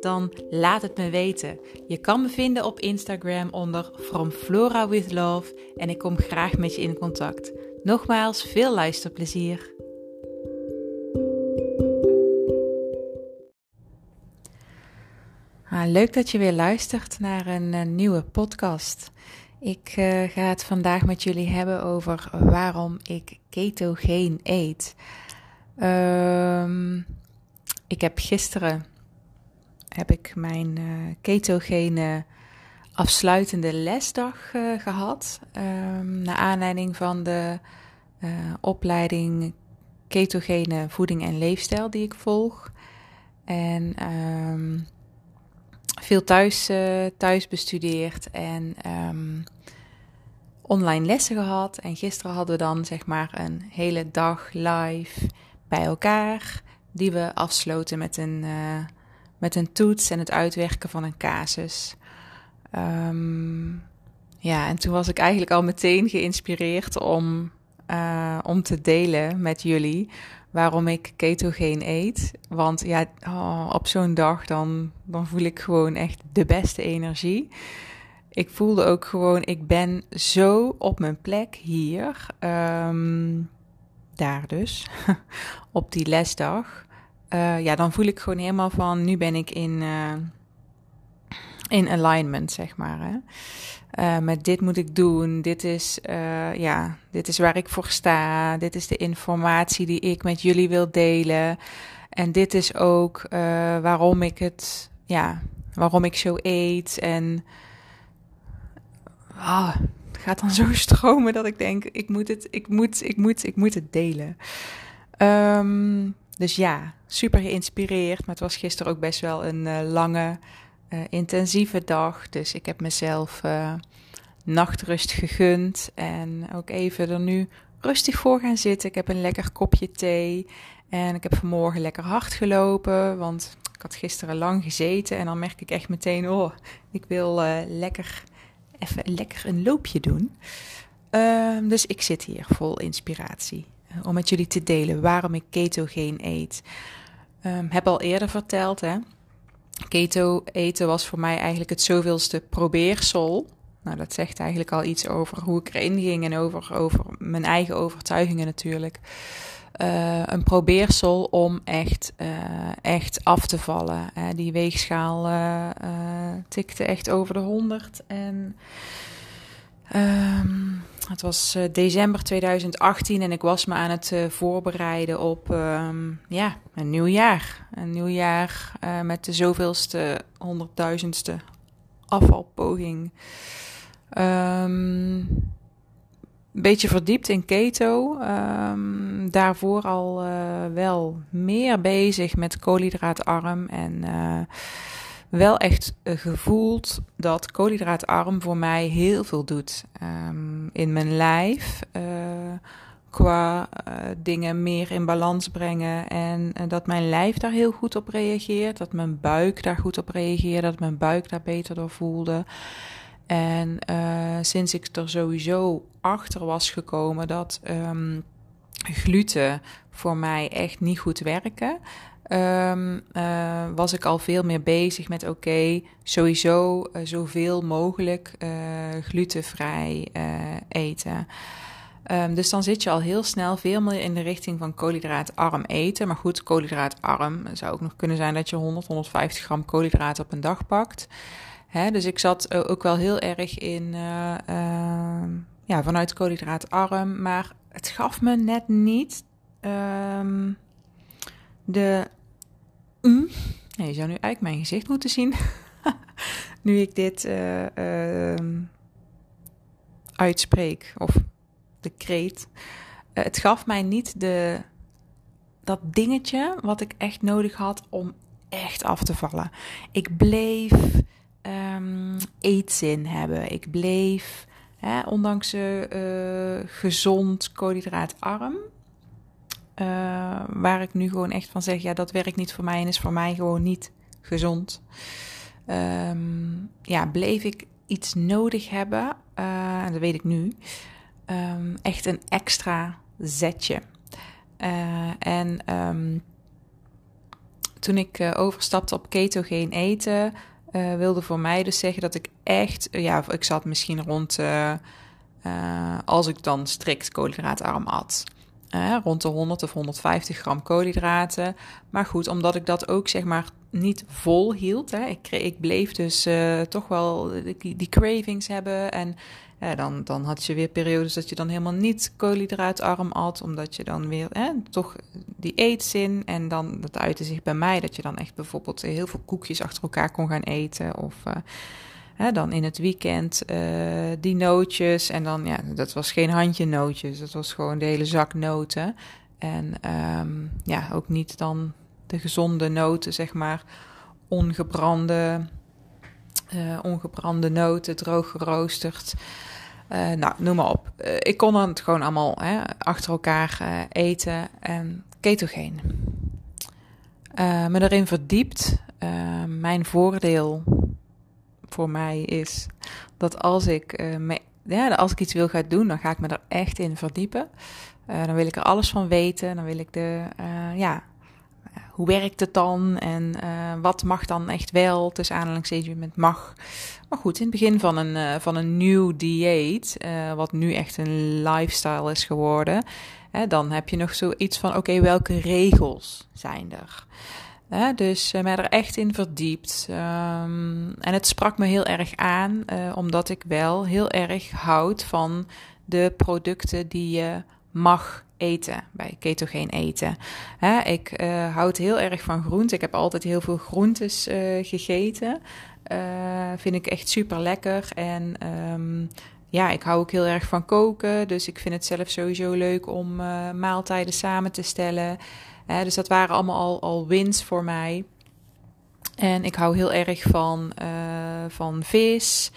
Dan laat het me weten. Je kan me vinden op Instagram onder From Flora with Love en ik kom graag met je in contact. Nogmaals, veel luisterplezier. Ah, leuk dat je weer luistert naar een, eh, nieuwe podcast. Ik uh, ga het vandaag met jullie hebben over waarom ik ketogeen eet. Um, ik heb gisteren heb ik mijn uh, ketogene afsluitende lesdag uh, gehad. Um, naar aanleiding van de uh, opleiding ketogene voeding en leefstijl die ik volg. En um, veel thuis, thuis bestudeerd en um, online lessen gehad. En gisteren hadden we dan zeg maar een hele dag live bij elkaar. Die we afsloten met een met een toets en het uitwerken van een casus. Um, ja, en toen was ik eigenlijk al meteen geïnspireerd om, uh, om te delen met jullie waarom ik ketogeen eet. Want ja, oh, op zo'n dag dan, dan voel ik gewoon echt de beste energie. Ik voelde ook gewoon, ik ben zo op mijn plek hier. Um, daar dus, op die lesdag. Uh, ja, dan voel ik gewoon helemaal van, nu ben ik in, uh, in alignment, zeg maar. Hè? Uh, met dit moet ik doen, dit is, ja, dit is waar ik voor sta, dit is de informatie die ik met jullie wil delen. En dit is ook waarom ik het, ja, waarom ik zo eet. En oh, het gaat dan zo stromen dat ik denk, ik moet het, ik moet, ik moet, ik moet het delen. Um, dus ja, super geïnspireerd. Maar het was gisteren ook best wel een uh, lange, uh, intensieve dag. Dus ik heb mezelf uh, nachtrust gegund. En ook even er nu rustig voor gaan zitten. Ik heb een lekker kopje thee. En ik heb vanmorgen lekker hard gelopen. Want ik had gisteren lang gezeten. En dan merk ik echt meteen: oh, ik wil lekker even lekker een loopje doen. Ehm, dus ik zit hier vol inspiratie om met jullie te delen waarom ik ketogeen eet. Um, heb al eerder verteld, hè. Keto eten was voor mij eigenlijk het zoveelste probeersel. Nou, dat zegt eigenlijk al iets over hoe ik erin ging en over, over mijn eigen overtuigingen natuurlijk. Uh, een probeersel om echt, uh, echt af te vallen. Die weegschaal tikte echt over de 100. En um, het was uh, december 2018 en ik was me aan het uh, voorbereiden op um, ja, een nieuw jaar. Een nieuw jaar uh, met de zoveelste, honderdduizendste afvalpoging. Um, een beetje verdiept in keto. Daarvoor al wel meer bezig met koolhydraatarm en wel echt eh, gevoeld dat koolhydraatarm voor mij heel veel doet um, in mijn lijf. Uh, qua uh, dingen meer in balans brengen en dat mijn lijf daar heel goed op reageert, dat mijn buik daar goed op reageert, dat mijn buik daar beter door voelde. En sinds ik er sowieso achter was gekomen dat um, gluten voor mij echt niet goed werken, um, uh, was ik al veel meer bezig met oké, sowieso uh, zoveel mogelijk uh, glutenvrij eten. Um, dus dan zit je al heel snel veel meer in de richting van koolhydraatarm eten. Maar goed, koolhydraatarm zou ook nog kunnen zijn dat je 100, 150 gram koolhydraten op een dag pakt. Hè, dus ik zat ook wel heel erg in, ehm, ja, vanuit koolhydraatarm. Maar het gaf me net niet de Mm. je zou nu eigenlijk mijn gezicht moeten zien. nu ik dit uh, uh, uitspreek. Of de kreet. Uh, het gaf mij niet de, dat dingetje wat ik echt nodig had om echt af te vallen. Ik bleef um, eetzin hebben. Ik bleef Hè, ondanks uh, gezond koolhydraatarm. Waar ik nu gewoon echt van zeg, ja, dat werkt niet voor mij en is voor mij gewoon niet gezond. Ehm, ja, bleef ik iets nodig hebben, en dat weet ik nu, um, echt een extra zetje. en um, toen ik uh, overstapte op ketogeen eten, uh, wilde voor mij dus zeggen dat ik echt, uh, ja, ik zat misschien rond, als ik dan strikt koolhydraatarm at. Rond de 100 of 150 gram koolhydraten. Maar goed, omdat ik dat ook zeg maar niet vol hield. Hè. Ik, ik bleef dus toch wel die, cravings hebben. En ja, dan, dan had je weer periodes dat je dan helemaal niet koolhydraatarm at, omdat je dan weer toch die eetzin. En dan, dat uitte zich bij mij, dat je dan echt bijvoorbeeld heel veel koekjes achter elkaar kon gaan eten. Of uh, hè, dan in het weekend uh, die nootjes. En dan, ja, dat was geen handje nootjes, dat was gewoon de hele zak noten. En um, ja, ook niet dan de gezonde noten, zeg maar, ongebrande... Uh, ongebrande noten, droog geroosterd. Uh, nou, noem maar op. Ik kon het gewoon allemaal hè, achter elkaar eten en ketogeen. me erin verdiept. mijn voordeel voor mij is dat als ik, me, ja, als ik iets wil gaan doen, dan ga ik me er echt in verdiepen. dan wil ik er alles van weten. Dan wil ik de, ja, hoe werkt het dan en uh, wat mag dan echt wel, tussen aanhalingstekens met mag. Maar goed, in het begin van een, uh, van een nieuw dieet, uh, wat nu echt een lifestyle is geworden, dan heb je nog zoiets van, oké, welke regels zijn er? Hè, dus mij er echt in verdiept. Um, en het sprak me heel erg aan, omdat ik wel heel erg houd van de producten die je mag eten, bij ketogeen eten. Hè, ik uh, houd heel erg van groenten. Ik heb altijd heel veel groentes gegeten. Uh, vind ik echt super lekker. En um, ja, ik hou ook heel erg van koken. Dus ik vind het zelf sowieso leuk om maaltijden samen te stellen. Dus dat waren allemaal al, wins voor mij. En ik hou heel erg van, van vis.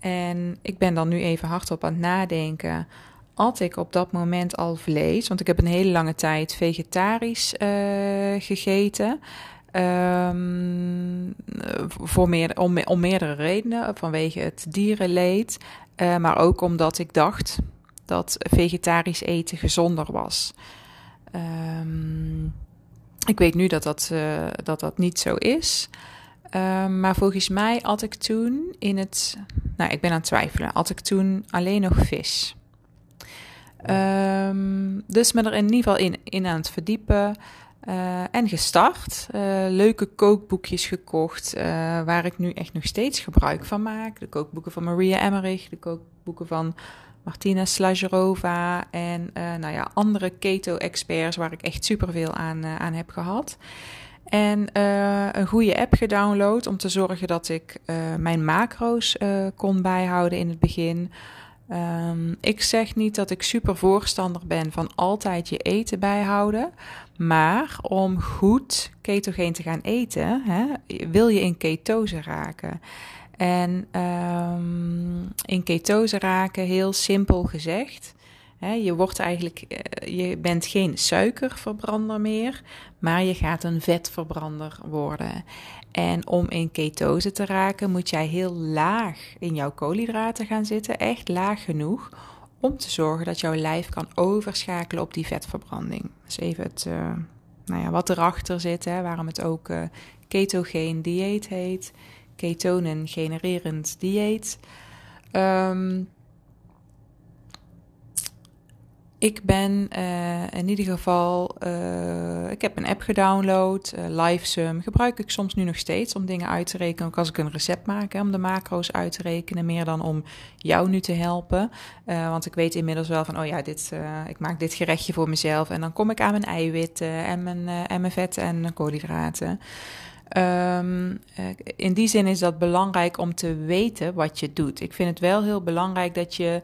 En ik ben dan nu even hardop aan het nadenken at ik op dat moment al vlees. Want ik heb een hele lange tijd vegetarisch uh, gegeten. Um, voor meer, om, om, meerdere redenen. Vanwege het dierenleed. Uh, maar ook omdat ik dacht dat vegetarisch eten gezonder was. Um, ik weet nu dat dat, uh, dat, dat niet zo is. Um, maar volgens mij had ik toen in het. Nou, ik ben aan het twijfelen. Had ik toen alleen nog vis. Um, dus me er in ieder geval in, in aan het verdiepen. Uh, en gestart. Uh, leuke kookboekjes gekocht. Waar ik nu echt nog steeds gebruik van maak. De kookboeken van Maria Emmerich. De kookboeken van Martina Slajerova. En nou ja, andere keto-experts waar ik echt superveel aan, aan heb gehad. En een goede app gedownload om te zorgen dat ik mijn macro's kon bijhouden in het begin. Um, ik zeg niet dat ik super voorstander ben van altijd je eten bijhouden. Maar om goed ketogeen te gaan eten, hè, wil je in ketose raken. En um, in ketose raken, heel simpel gezegd. Hè, je wordt eigenlijk, eh, je bent geen suikerverbrander meer, maar je gaat een vetverbrander worden. En om in ketose te raken, moet jij heel laag in jouw koolhydraten gaan zitten, echt laag genoeg, om te zorgen dat jouw lijf kan overschakelen op die vetverbranding. Dus even het, uh, nou ja, wat erachter zit, hè, waarom het ook uh, ketogeen dieet heet, ketonen genererend dieet. Um, ik ben uh, in ieder geval, uh, ik heb een app gedownload, uh. Gebruik ik soms nu nog steeds om dingen uit te rekenen. Ook als ik een recept maak, om de macro's uit te rekenen. Meer dan om jou nu te helpen. want ik weet inmiddels wel van, oh ja, dit, ik maak dit gerechtje voor mezelf. En dan kom ik aan mijn eiwitten en mijn, en mijn vetten en koolhydraten. Um, in die zin is dat belangrijk om te weten wat je doet. Ik vind het wel heel belangrijk dat je.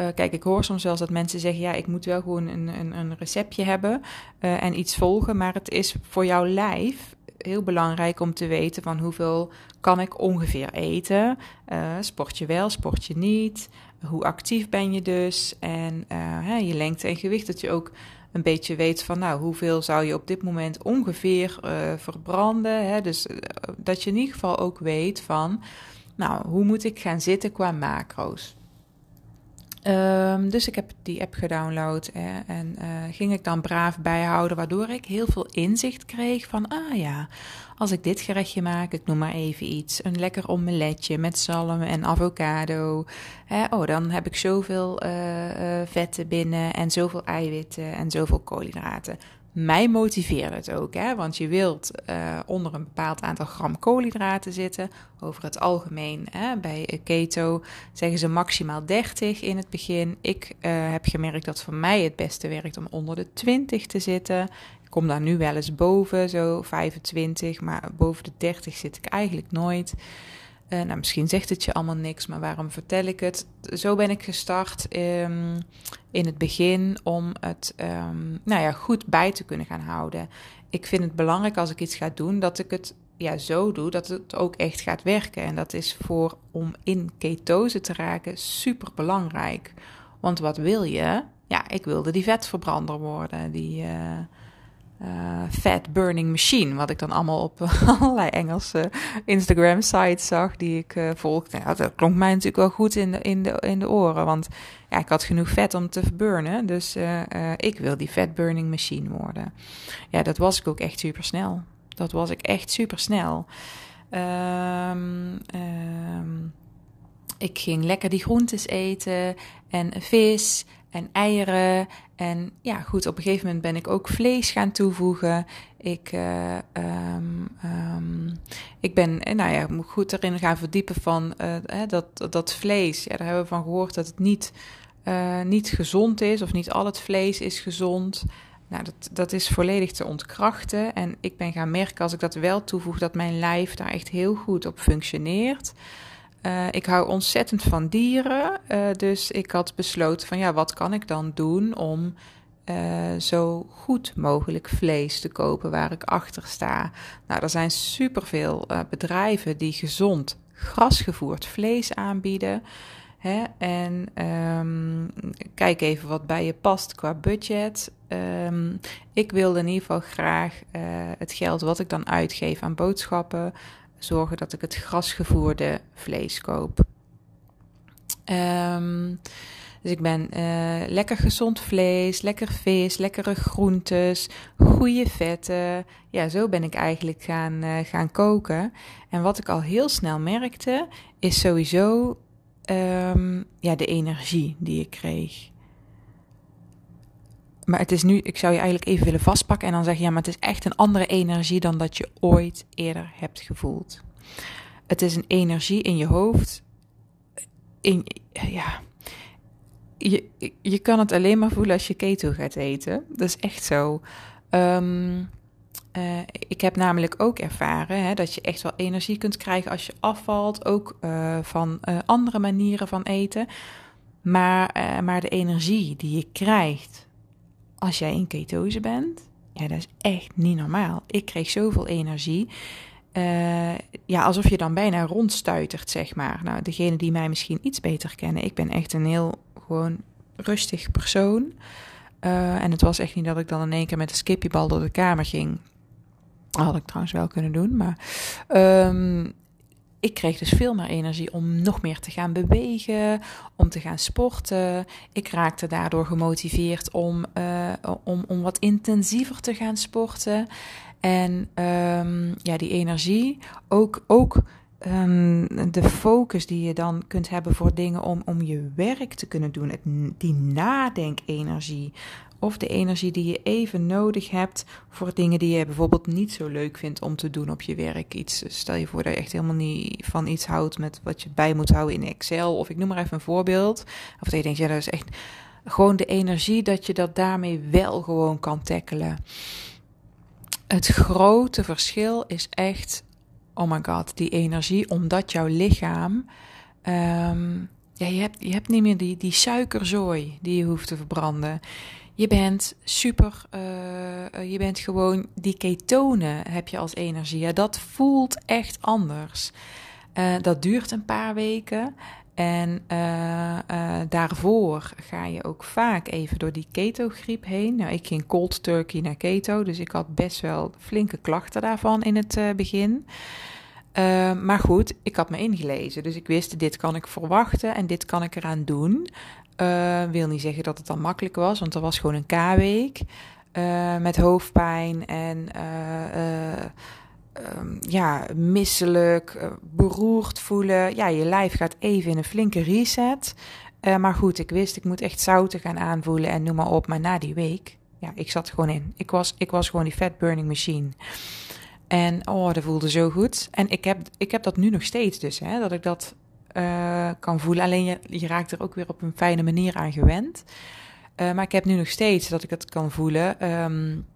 Uh, kijk, ik hoor soms zelfs dat mensen zeggen: ja, ik moet wel gewoon een, een, een receptje hebben uh, en iets volgen. Maar het is voor jouw lijf heel belangrijk om te weten van hoeveel kan ik ongeveer eten. Sport je wel, sport je niet? Hoe actief ben je dus? En uh, je lengte en gewicht, dat je ook een beetje weet van nou, hoeveel zou je op dit moment ongeveer uh, verbranden. Hè? Dus dat je in ieder geval ook weet van nou, hoe moet ik gaan zitten qua macro's. Um, dus ik heb die app gedownload hè, en uh, ging ik dan braaf bijhouden, waardoor ik heel veel inzicht kreeg van, ah ja, als ik dit gerechtje maak, ik noem maar even iets, een lekker omeletje met zalm en avocado, hè, oh, dan heb ik zoveel uh, uh, vetten binnen en zoveel eiwitten en zoveel koolhydraten mij motiveert het ook, hè? want je wilt uh, onder een bepaald aantal gram koolhydraten zitten. Over het algemeen, hè? bij keto zeggen ze maximaal 30 in het begin. Ik uh, heb gemerkt dat voor mij het beste werkt om onder de 20 te zitten. Ik kom daar nu wel eens boven, zo 25, maar boven de 30 zit ik eigenlijk nooit. Uh, nou, misschien zegt het je allemaal niks, maar waarom vertel ik het? Zo ben ik gestart um, in het begin om het um, nou ja, goed bij te kunnen gaan houden. Ik vind het belangrijk als ik iets ga doen dat ik het ja, zo doe dat het ook echt gaat werken. En dat is voor om in ketose te raken super belangrijk. Want wat wil je? Ja, ik wilde die vetverbrander worden. Die. Uh, uh, fat burning machine. Wat ik dan allemaal op allerlei Engelse Instagram sites zag die ik volgde. Dat klonk mij natuurlijk wel goed in de, in de, in de oren. Want ja, ik had genoeg vet om te verburnen. Dus uh, ik wil die fat burning machine worden. Ja, dat was ik ook echt super snel. Dat was ik echt super snel. Um, um, ik ging lekker die groentes eten en vis en eieren. En ja, goed, op een gegeven moment ben ik ook vlees gaan toevoegen. Ik, uh, um, ik ben, eh, nou ja, moet goed erin gaan verdiepen van uh, dat, dat vlees. Ja, daar hebben we van gehoord dat het niet, niet gezond is, of niet al het vlees is gezond. Nou, dat, dat is volledig te ontkrachten. En ik ben gaan merken als ik dat wel toevoeg, dat mijn lijf daar echt heel goed op functioneert. Uh, ik hou ontzettend van dieren, uh, dus ik had besloten van ja, wat kan ik dan doen om uh, zo goed mogelijk vlees te kopen waar ik achter sta. Nou, er zijn superveel bedrijven die gezond grasgevoerd vlees aanbieden. Hè? En um, kijk even wat bij je past qua budget. Um, ik wilde in ieder geval graag het geld wat ik dan uitgeef aan boodschappen zorgen dat ik het grasgevoerde vlees koop. Um, dus ik ben uh, lekker gezond vlees, lekker vis, lekkere groentes, goede vetten. Ja, zo ben ik eigenlijk gaan, uh, gaan koken. En wat ik al heel snel merkte, is sowieso um, ja, de energie die ik kreeg. Maar het is nu, ik zou je eigenlijk even willen vastpakken en dan zeg je, ja, maar het is echt een andere energie dan dat je ooit eerder hebt gevoeld. Het is een energie in je hoofd. In, ja, je, je kan het alleen maar voelen als je keto gaat eten. Dat is echt zo. Um, uh, ik heb namelijk ook ervaren hè, dat je echt wel energie kunt krijgen als je afvalt. Ook uh, van uh, andere manieren van eten. Maar, maar de energie die je krijgt als jij in ketose bent, ja, dat is echt niet normaal. Ik kreeg zoveel energie. Uh, ja, alsof je dan bijna rondstuitert, zeg maar. Nou, degene die mij misschien iets beter kennen, ik ben echt een heel gewoon rustig persoon. Uh, en het was echt niet dat ik dan in één keer met een skipjebal door de kamer ging. Had ik trouwens wel kunnen doen, maar um, ik kreeg dus veel meer energie om nog meer te gaan bewegen, om te gaan sporten. Ik raakte daardoor gemotiveerd om, uh, om, om wat intensiever te gaan sporten. En um, ja, die energie, ook, ook um, de focus die je dan kunt hebben voor dingen om, om je werk te kunnen doen. Het, die nadenkenergie. Of de energie die je even nodig hebt voor dingen die je bijvoorbeeld niet zo leuk vindt om te doen op je werk. Iets, stel je voor dat je echt helemaal niet van iets houdt met wat je bij moet houden in Excel. Of ik noem maar even een voorbeeld. Of dat je denkt, ja, dat is echt gewoon de energie dat je dat daarmee wel gewoon kan tackelen. Het grote verschil is echt, oh my god, die energie, omdat jouw lichaam. Um, ja, je hebt, je hebt niet meer die, die suikerzooi die je hoeft te verbranden. Je bent super, je bent gewoon die ketonen heb je als energie. Ja, dat voelt echt anders. dat duurt een paar weken. En daarvoor ga je ook vaak even door die keto-griep heen. Nou, ik ging cold turkey naar keto, dus ik had best wel flinke klachten daarvan in het begin. maar goed, ik had me ingelezen, dus ik wist dit kan ik verwachten en dit kan ik eraan doen. Wil niet zeggen dat het dan makkelijk was, want er was gewoon een K-week met hoofdpijn en um, ja, misselijk, uh, beroerd voelen. Ja, je lijf gaat even in een flinke reset. Uh, maar goed, ik wist, ik moet echt zouten gaan aanvoelen en noem maar op. Maar na die week, ja, ik zat gewoon in. Ik was, ik was gewoon die fat burning machine. En oh, dat voelde zo goed. En ik heb, ik heb dat nu nog steeds dus, hè, dat ik dat uh, kan voelen. Alleen je, raakt er ook weer op een fijne manier aan gewend. maar ik heb nu nog steeds dat ik het kan voelen. Um,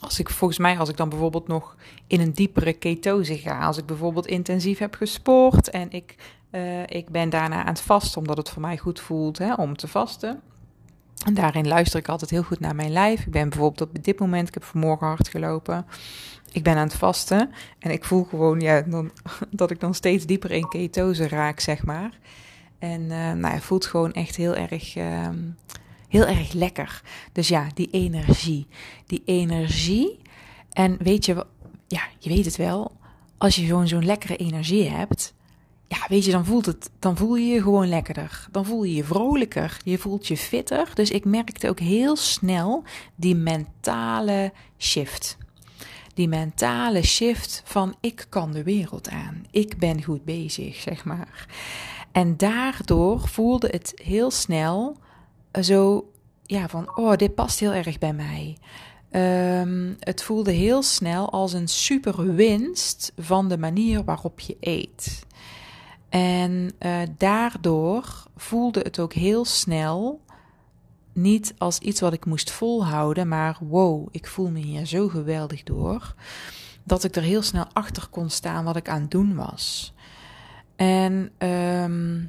als ik volgens mij, als ik dan bijvoorbeeld nog in een diepere ketose ga, als ik bijvoorbeeld intensief heb gesport en ik, uh, ik ben daarna aan het vasten, omdat het voor mij goed voelt hè, om te vasten. En daarin luister ik altijd heel goed naar mijn lijf. Ik ben bijvoorbeeld op dit moment, ik heb vanmorgen hard gelopen. Ik ben aan het vasten en ik voel gewoon ja, dan, dat ik dan steeds dieper in ketose raak, zeg maar. En uh, nou, het voelt gewoon echt heel erg. Uh, heel erg lekker. Dus ja, die energie. Die energie. En weet je, ja, je weet het wel. Als je zo'n zo'n lekkere energie hebt, ja, weet je, dan voelt het, dan voel je je gewoon lekkerder. Dan voel je je vrolijker. Je voelt je fitter. Dus ik merkte ook heel snel die mentale shift. Die mentale shift van ik kan de wereld aan. Ik ben goed bezig, zeg maar. En daardoor voelde het heel snel zo ja, van, oh, dit past heel erg bij mij. Um, het voelde heel snel als een super winst van de manier waarop je eet. En uh, daardoor voelde het ook heel snel niet als iets wat ik moest volhouden, maar wow, ik voel me hier zo geweldig door. Dat ik er heel snel achter kon staan wat ik aan het doen was. En um,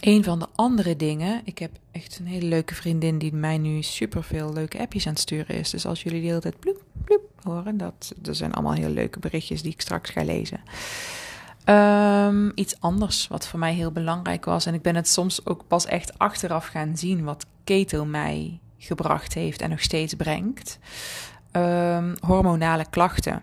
een van de andere dingen, ik heb echt een hele leuke vriendin die mij nu super veel leuke appjes aan het sturen is. Dus als jullie de hele tijd bloep, horen, dat, dat zijn allemaal hele leuke berichtjes die ik straks ga lezen. Um, iets anders wat voor mij heel belangrijk was. En ik ben het soms ook pas echt achteraf gaan zien wat keto mij gebracht heeft en nog steeds brengt. Um, hormonale klachten.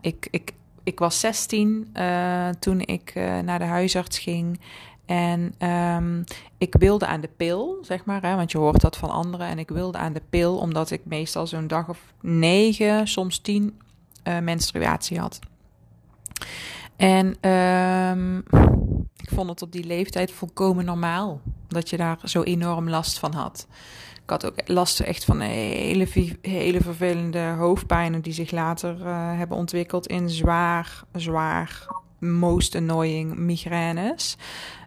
Ik, ik, ik was 16 uh, eh, toen ik uh, naar de huisarts ging. En um, ik wilde aan de pil, zeg maar, hè, want je hoort dat van anderen. En ik wilde aan de pil omdat ik meestal zo'n dag of negen, soms tien uh, menstruatie had. En um, vond het op die leeftijd volkomen normaal dat je daar zo enorm last van had. Ik had ook last echt van hele, hele vervelende hoofdpijnen die zich later uh, hebben ontwikkeld in zwaar, zwaar, most annoying migraines.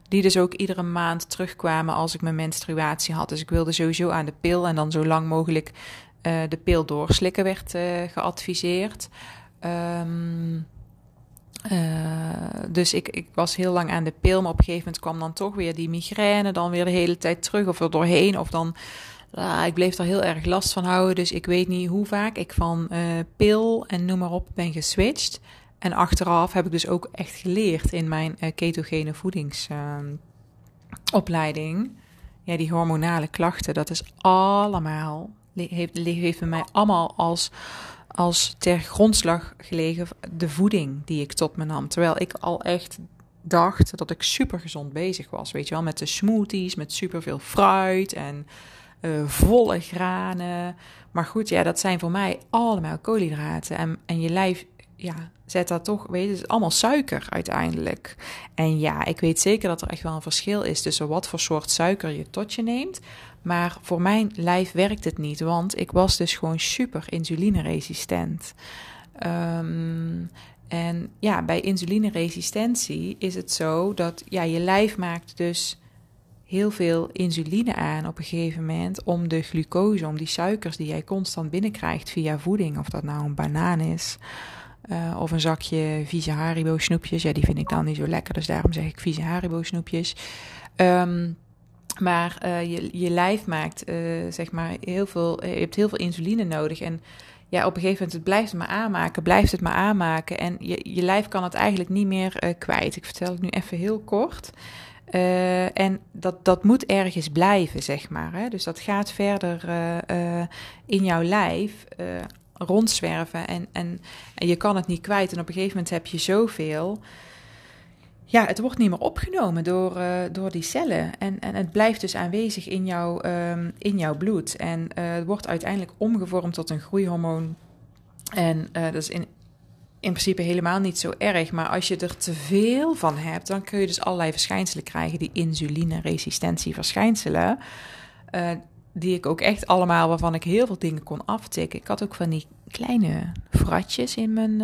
Die dus ook iedere maand terugkwamen als ik mijn menstruatie had. Dus ik wilde sowieso aan de pil en dan zo lang mogelijk uh, de pil doorslikken werd uh, geadviseerd. Um, uh, dus ik, ik was heel lang aan de pil, maar op een gegeven moment kwam dan toch weer die migraine, dan weer de hele tijd terug of er doorheen. Of dan, uh, ik bleef er heel erg last van houden. Dus ik weet niet hoe vaak ik van uh, pil en noem maar op ben geswitcht. En achteraf heb ik dus ook echt geleerd in mijn uh, ketogene voedingsopleiding. Ja, die hormonale klachten, dat is allemaal, heeft, heeft bij mij allemaal als, als ter grondslag gelegen de voeding die ik tot me nam. Terwijl ik al echt dacht dat ik super gezond bezig was. Weet je wel, met de smoothies, met super veel fruit en uh, volle granen. Maar goed, ja, dat zijn voor mij allemaal koolhydraten. En, en je lijf ja, zet dat toch, weet je, het is allemaal suiker uiteindelijk. En ja, ik weet zeker dat er echt wel een verschil is tussen wat voor soort suiker je tot je neemt. Maar voor mijn lijf werkt het niet, want ik was dus gewoon super insulineresistent. Um, en ja, bij insulineresistentie is het zo dat ja, je lijf maakt dus heel veel insuline aan op een gegeven moment om de glucose, om die suikers die jij constant binnenkrijgt via voeding, of dat nou een banaan is uh, of een zakje vieze Haribo snoepjes. Ja, die vind ik dan niet zo lekker, dus daarom zeg ik vieze Haribo snoepjes. Um, Maar uh, je, je lijf maakt, uh, zeg maar, heel veel, je hebt heel veel insuline nodig. En ja, op een gegeven moment, blijft het maar aanmaken, blijft het maar aanmaken. En je, je lijf kan het eigenlijk niet meer kwijt. Ik vertel het nu even heel kort. en dat, dat moet ergens blijven, zeg maar. Hè? Dus dat gaat verder in jouw lijf rondzwerven. En, en, en je kan het niet kwijt. En op een gegeven moment heb je zoveel ja, het wordt niet meer opgenomen door, uh, door die cellen. En, en het blijft dus aanwezig in, jouw um, in jouw bloed. En uh, het wordt uiteindelijk omgevormd tot een groeihormoon. En uh, dat is in, in principe helemaal niet zo erg. Maar als je er te veel van hebt, dan kun je dus allerlei verschijnselen krijgen. Die insulineresistentieverschijnselen. die ik ook echt allemaal, waarvan ik heel veel dingen kon aftikken. Ik had ook van die kleine vratjes in mijn,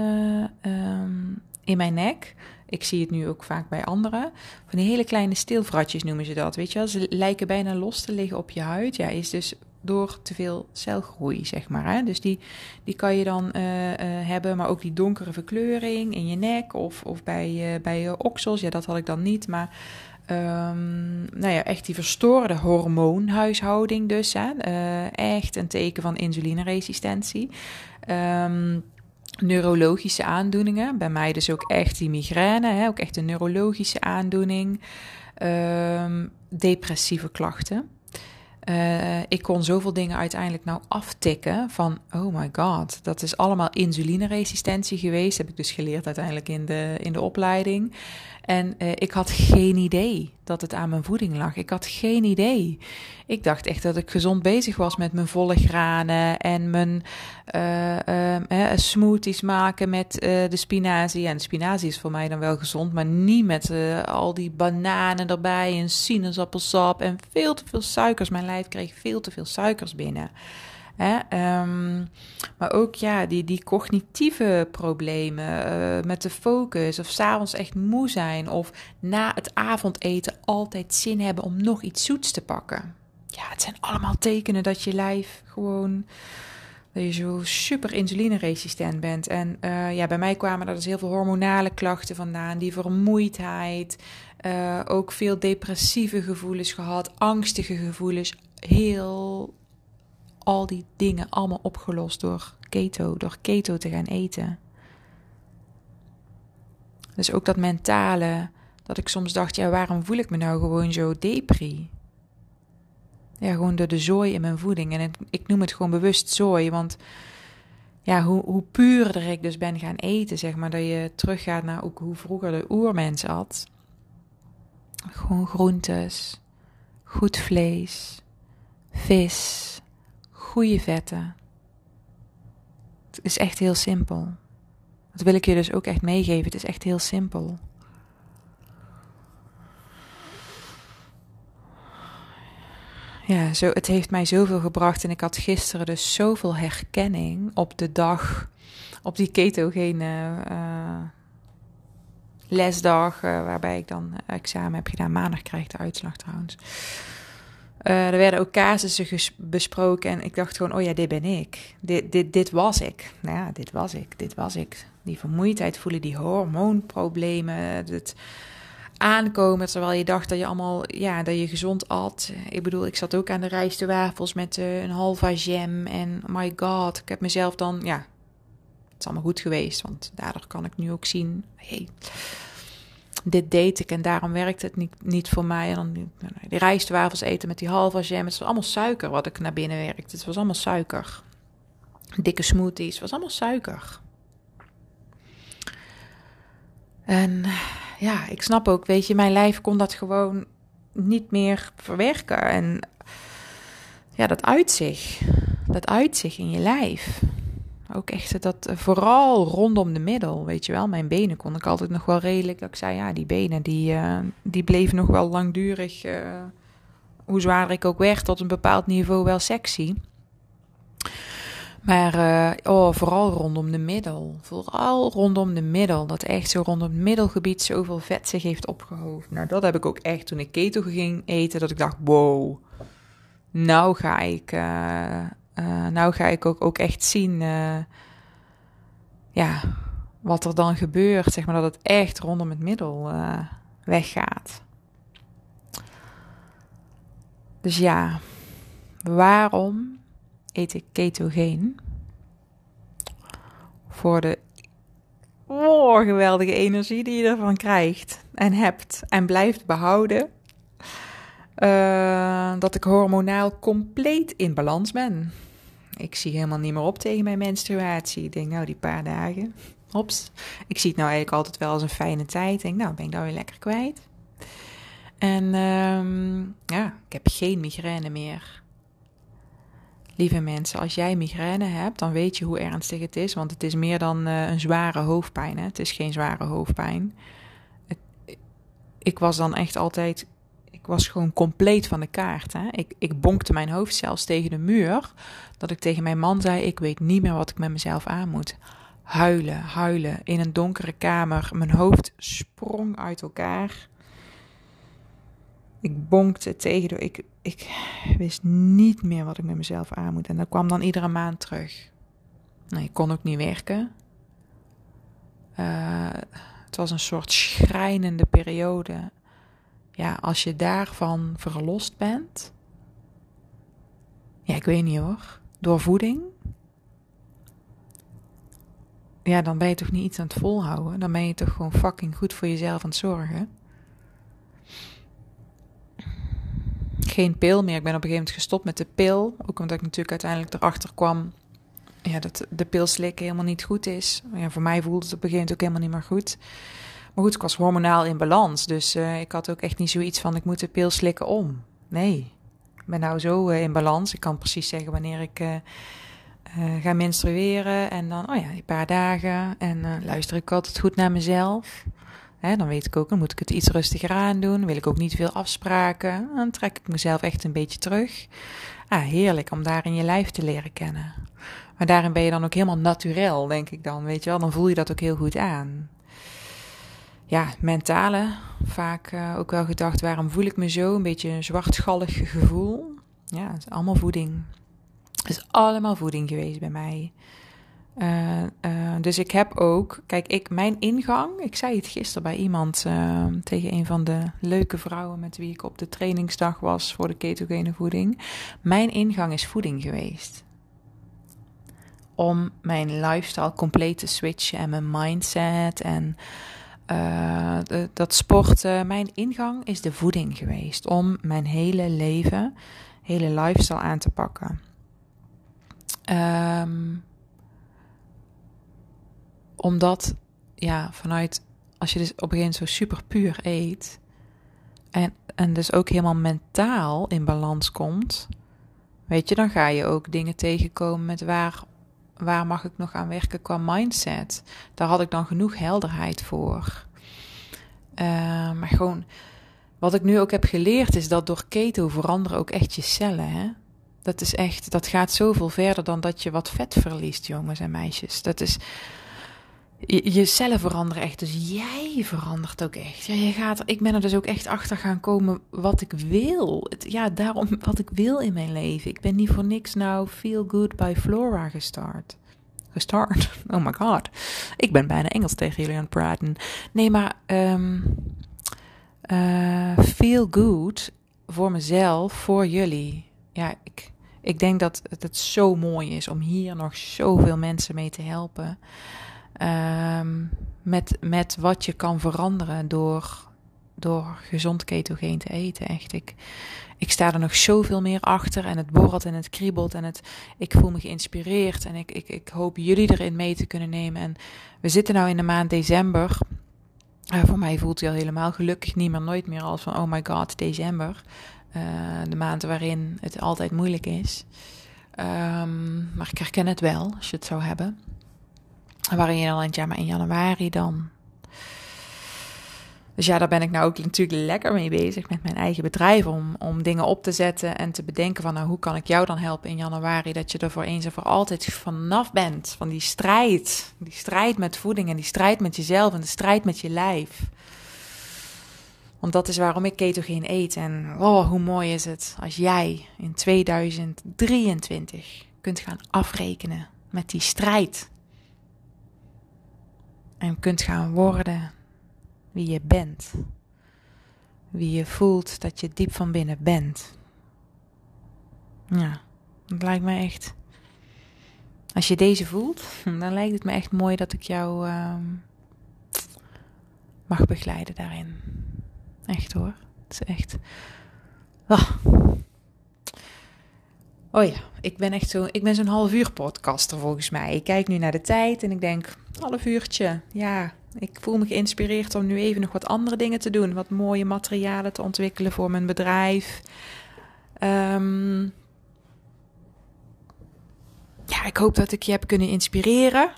um, in mijn nek. Ik zie het nu ook vaak bij anderen. Van die hele kleine stilvratjes noemen ze dat. Weet je wel, ze lijken bijna los te liggen op je huid. Ja, is dus door te veel celgroei, zeg maar. Hè? Dus die, die kan je dan uh, uh, hebben, maar ook die donkere verkleuring in je nek of, of bij, bij je oksels. Ja, dat had ik dan niet, maar um, nou ja, echt die verstoorde hormoonhuishouding dus. Hè? echt een teken van insulineresistentie. Um, neurologische aandoeningen. Bij mij dus ook echt die migraine, hè, ook echt een neurologische aandoening. Um, depressieve klachten. Uh, ik kon zoveel dingen uiteindelijk nou aftikken van, oh my god, dat is allemaal insulineresistentie geweest. Heb ik dus geleerd uiteindelijk in de, in de opleiding. En uh, ik had geen idee dat het aan mijn voeding lag. Ik had geen idee. Ik dacht echt dat ik gezond bezig was met mijn volle granen en mijn uh, smoothies maken met de spinazie. En spinazie is voor mij dan wel gezond, maar niet met al die bananen erbij en sinaasappelsap en veel te veel suikers. Mijn lijf kreeg veel te veel suikers binnen. Um, maar ook ja, die, die cognitieve problemen uh, met de focus, of s'avonds echt moe zijn, of na het avondeten altijd zin hebben om nog iets zoets te pakken. Ja, het zijn allemaal tekenen dat je lijf gewoon. Dat je zo super insulineresistent bent. En uh, ja, bij mij kwamen er dus heel veel hormonale klachten vandaan. Die vermoeidheid. Uh, ook veel depressieve gevoelens gehad. Angstige gevoelens. Heel al die dingen allemaal opgelost door keto, door keto te gaan eten. Dus ook dat mentale, dat ik soms dacht, ja, waarom voel ik me nou gewoon zo depri? Ja, gewoon door de zooi in mijn voeding. En ik noem het gewoon bewust zooi, want ja, hoe, hoe puurder ik dus ben gaan eten, zeg maar, dat je teruggaat naar ook hoe vroeger de oermens at. Gewoon groentes, goed vlees, vis, goede vetten. Het is echt heel simpel. Dat wil ik je dus ook echt meegeven. Het is echt heel simpel. Ja, zo, het heeft mij zoveel gebracht. En ik had gisteren dus zoveel herkenning op de dag, op die ketogene uh, lesdag, uh, waarbij ik dan examen heb gedaan. Maandag krijg de uitslag trouwens. Uh, er werden ook casussen besproken en ik dacht gewoon, oh ja, dit ben ik. Dit, dit, dit was ik. Nou ja, dit was ik, dit was ik. Die vermoeidheid voelen, die hormoonproblemen, het aankomen terwijl je dacht dat je allemaal, ja, dat je gezond at. Ik bedoel, ik zat ook aan de rijstewafels met uh, een halva jam en my god, ik heb mezelf dan, ja, het is allemaal goed geweest, want daardoor kan ik nu ook zien, hey, dit deed ik en daarom werkte het niet, niet voor mij. En dan die, die rijstwafels eten met die halve jam. Het was allemaal suiker wat ik naar binnen werkte. Het was allemaal suiker. Dikke smoothies, het was allemaal suiker. En ja, ik snap ook, weet je, mijn lijf kon dat gewoon niet meer verwerken. En ja, dat uit zich. Dat uit zich in je lijf. Ook echt dat eh, vooral rondom de middel, weet je wel. Mijn benen kon ik altijd nog wel redelijk. Dat ik zei, ja, die benen die, uh, die bleven nog wel langdurig, uh, hoe zwaarder ik ook werd, tot een bepaald niveau wel sexy. Maar oh, vooral rondom de middel. Vooral rondom de middel. Dat echt zo rondom het middelgebied zoveel vet zich heeft opgehoofd. Nou, dat heb ik ook echt toen ik keto ging eten. Dat ik dacht, wow, nou ga ik nou ga ik ook, ook echt zien uh, ja, wat er dan gebeurt. Zeg maar dat het echt rondom het middel uh, weggaat. Dus ja, waarom eet ik ketogeen? Voor de geweldige energie die je ervan krijgt en hebt en blijft behouden. Dat ik hormonaal compleet in balans ben. Ik zie helemaal niet meer op tegen mijn menstruatie. Ik denk, nou, die paar dagen. Ops. Ik zie het nou eigenlijk altijd wel als een fijne tijd. Ik denk, nou, ben ik dan weer lekker kwijt. En um, ja, ik heb geen migraine meer. Lieve mensen, als jij migraine hebt, dan weet je hoe ernstig het is. Want het is meer dan uh, een zware hoofdpijn. Hè? Het is geen zware hoofdpijn. Ik was dan echt altijd. Was gewoon compleet van de kaart. Hè? Ik, ik bonkte mijn hoofd zelfs tegen de muur. Dat ik tegen mijn man zei: Ik weet niet meer wat ik met mezelf aan moet. Huilen, huilen in een donkere kamer. Mijn hoofd sprong uit elkaar. Ik bonkte tegen de. Ik, ik wist niet meer wat ik met mezelf aan moet. En dat kwam dan iedere maand terug. Nou, ik kon ook niet werken. Uh, het was een soort schrijnende periode. Ja, als je daarvan verlost bent. Ja, ik weet niet hoor. Door voeding. Ja, dan ben je toch niet iets aan het volhouden. Dan ben je toch gewoon fucking goed voor jezelf aan het zorgen. geen pil meer. Ik ben op een gegeven moment gestopt met de pil. Ook omdat ik natuurlijk uiteindelijk erachter kwam ja, dat de pil slikken helemaal niet goed is. Ja, voor mij voelde het op een gegeven moment ook helemaal niet meer goed. Maar goed, ik was hormonaal in balans. Dus uh, ik had ook echt niet zoiets van ik moet de pil slikken om. Nee, ik ben nou zo uh, in balans. Ik kan precies zeggen wanneer ik uh, ga menstrueren. En dan, oh ja, een paar dagen. En luister ik altijd goed naar mezelf dan weet ik ook, dan moet ik het iets rustiger aan doen. Wil ik ook niet veel afspraken. Dan trek ik mezelf echt een beetje terug. Ah, heerlijk om daarin je lijf te leren kennen. Maar daarin ben je dan ook helemaal naturel, denk ik dan. Weet je wel, dan voel je dat ook heel goed aan. Ja, mentale. Vaak uh, ook wel gedacht, waarom voel ik me zo? Een beetje een zwartgallig gevoel. Ja, het is allemaal voeding. Het is allemaal voeding geweest bij mij. Uh, uh, dus ik heb ook, kijk, ik, mijn ingang, ik zei het gisteren bij iemand tegen een van de leuke vrouwen met wie ik op de trainingsdag was voor de ketogene voeding. Mijn ingang is voeding geweest. Om mijn lifestyle compleet te switchen en mijn mindset en de, dat sporten. Mijn ingang is de voeding geweest om mijn hele leven, hele lifestyle aan te pakken. Um, omdat, ja, vanuit, als je dus op een gegeven moment zo super puur eet. En, en dus ook helemaal mentaal in balans komt. Weet je, dan ga je ook dingen tegenkomen met waar, waar mag ik nog aan werken qua mindset. Daar had ik dan genoeg helderheid voor. Uh, maar gewoon, wat ik nu ook heb geleerd is dat door keto veranderen ook echt je cellen. Hè? Dat is echt, dat gaat zoveel verder dan dat je wat vet verliest, jongens en meisjes. Dat is, je, cellen veranderen echt. Dus jij verandert ook echt. Ja, je gaat, ik ben er dus ook echt achter gaan komen wat ik wil. Het, ja, daarom wat ik wil in mijn leven. Ik ben niet voor niks nou Feel Good by Flora gestart. Gestart? Oh my god. Ik ben bijna Engels tegen jullie aan het praten. Nee, maar um, Feel Good voor mezelf, voor jullie. Ja, ik, ik denk dat het zo mooi is om hier nog zoveel mensen mee te helpen. Um, met, met wat je kan veranderen door, door gezond ketogeen te eten. Echt, ik, ik sta er nog zoveel meer achter en het borrelt en het kriebelt en het, ik voel me geïnspireerd en ik, ik, ik hoop jullie erin mee te kunnen nemen. En we zitten nou in de maand december. Uh, voor mij voelt hij al helemaal gelukkig niet meer, nooit meer als van oh my god, december. Uh, de maand waarin het altijd moeilijk is. Um, maar ik herken het wel, als je het zou hebben. Waarin je dan ja, maar in januari dan. Dus ja, daar ben ik nou ook natuurlijk lekker mee bezig met mijn eigen bedrijf. Om, om dingen op te zetten en te bedenken van nou, hoe kan ik jou dan helpen in januari. Dat je er voor eens en voor altijd vanaf bent. Van die strijd. Die strijd met voeding en die strijd met jezelf en de strijd met je lijf. Want dat is waarom ik ketogeen eet. En oh, hoe mooi is het als jij in 2023 kunt gaan afrekenen met die strijd en kunt gaan worden wie je bent. Wie je voelt dat je diep van binnen bent. Ja, dat lijkt me echt. Als je deze voelt, dan lijkt het me echt mooi dat ik jou ehm, mag begeleiden daarin. Echt hoor. Het is echt. Ah. Oh ja, ik ben echt zo. Ik ben zo'n half uur podcaster volgens mij. Ik kijk nu naar de tijd en ik denk, half uurtje. Ja, ik voel me geïnspireerd om nu even nog wat andere dingen te doen. Wat mooie materialen te ontwikkelen voor mijn bedrijf. Um, ja, ik hoop dat ik je heb kunnen inspireren.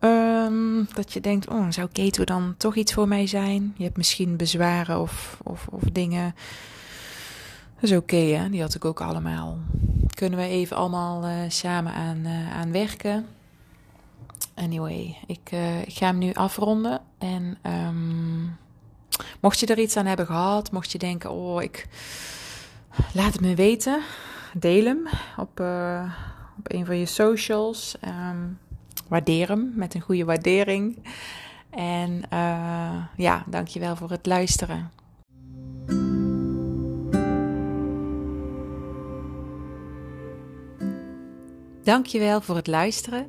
Um, dat je denkt, oh, zou keto dan toch iets voor mij zijn? Je hebt misschien bezwaren of, of, of dingen. Dat is oké, hè? Die had ik ook allemaal. Kunnen we even allemaal uh, samen aan, uh, aan werken. Anyway, ik, uh, ik ga hem nu afronden. En um, mocht je er iets aan hebben gehad, mocht je denken, oh, ik laat het me weten. Deel hem op, op een van je socials. Um, waardeer hem met een goede waardering. En ja, dankjewel voor het luisteren. Dankjewel voor het luisteren.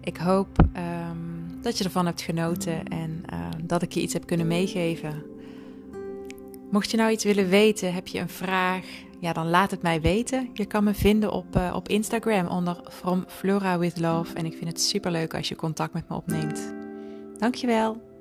Ik hoop um, dat je ervan hebt genoten en uh, dat ik je iets heb kunnen meegeven. Mocht je nou iets willen weten, heb je een vraag, ja, dan laat het mij weten. Je kan me vinden op, uh, op Instagram onder From Flora with Love. En ik vind het super leuk als je contact met me opneemt. Dankjewel.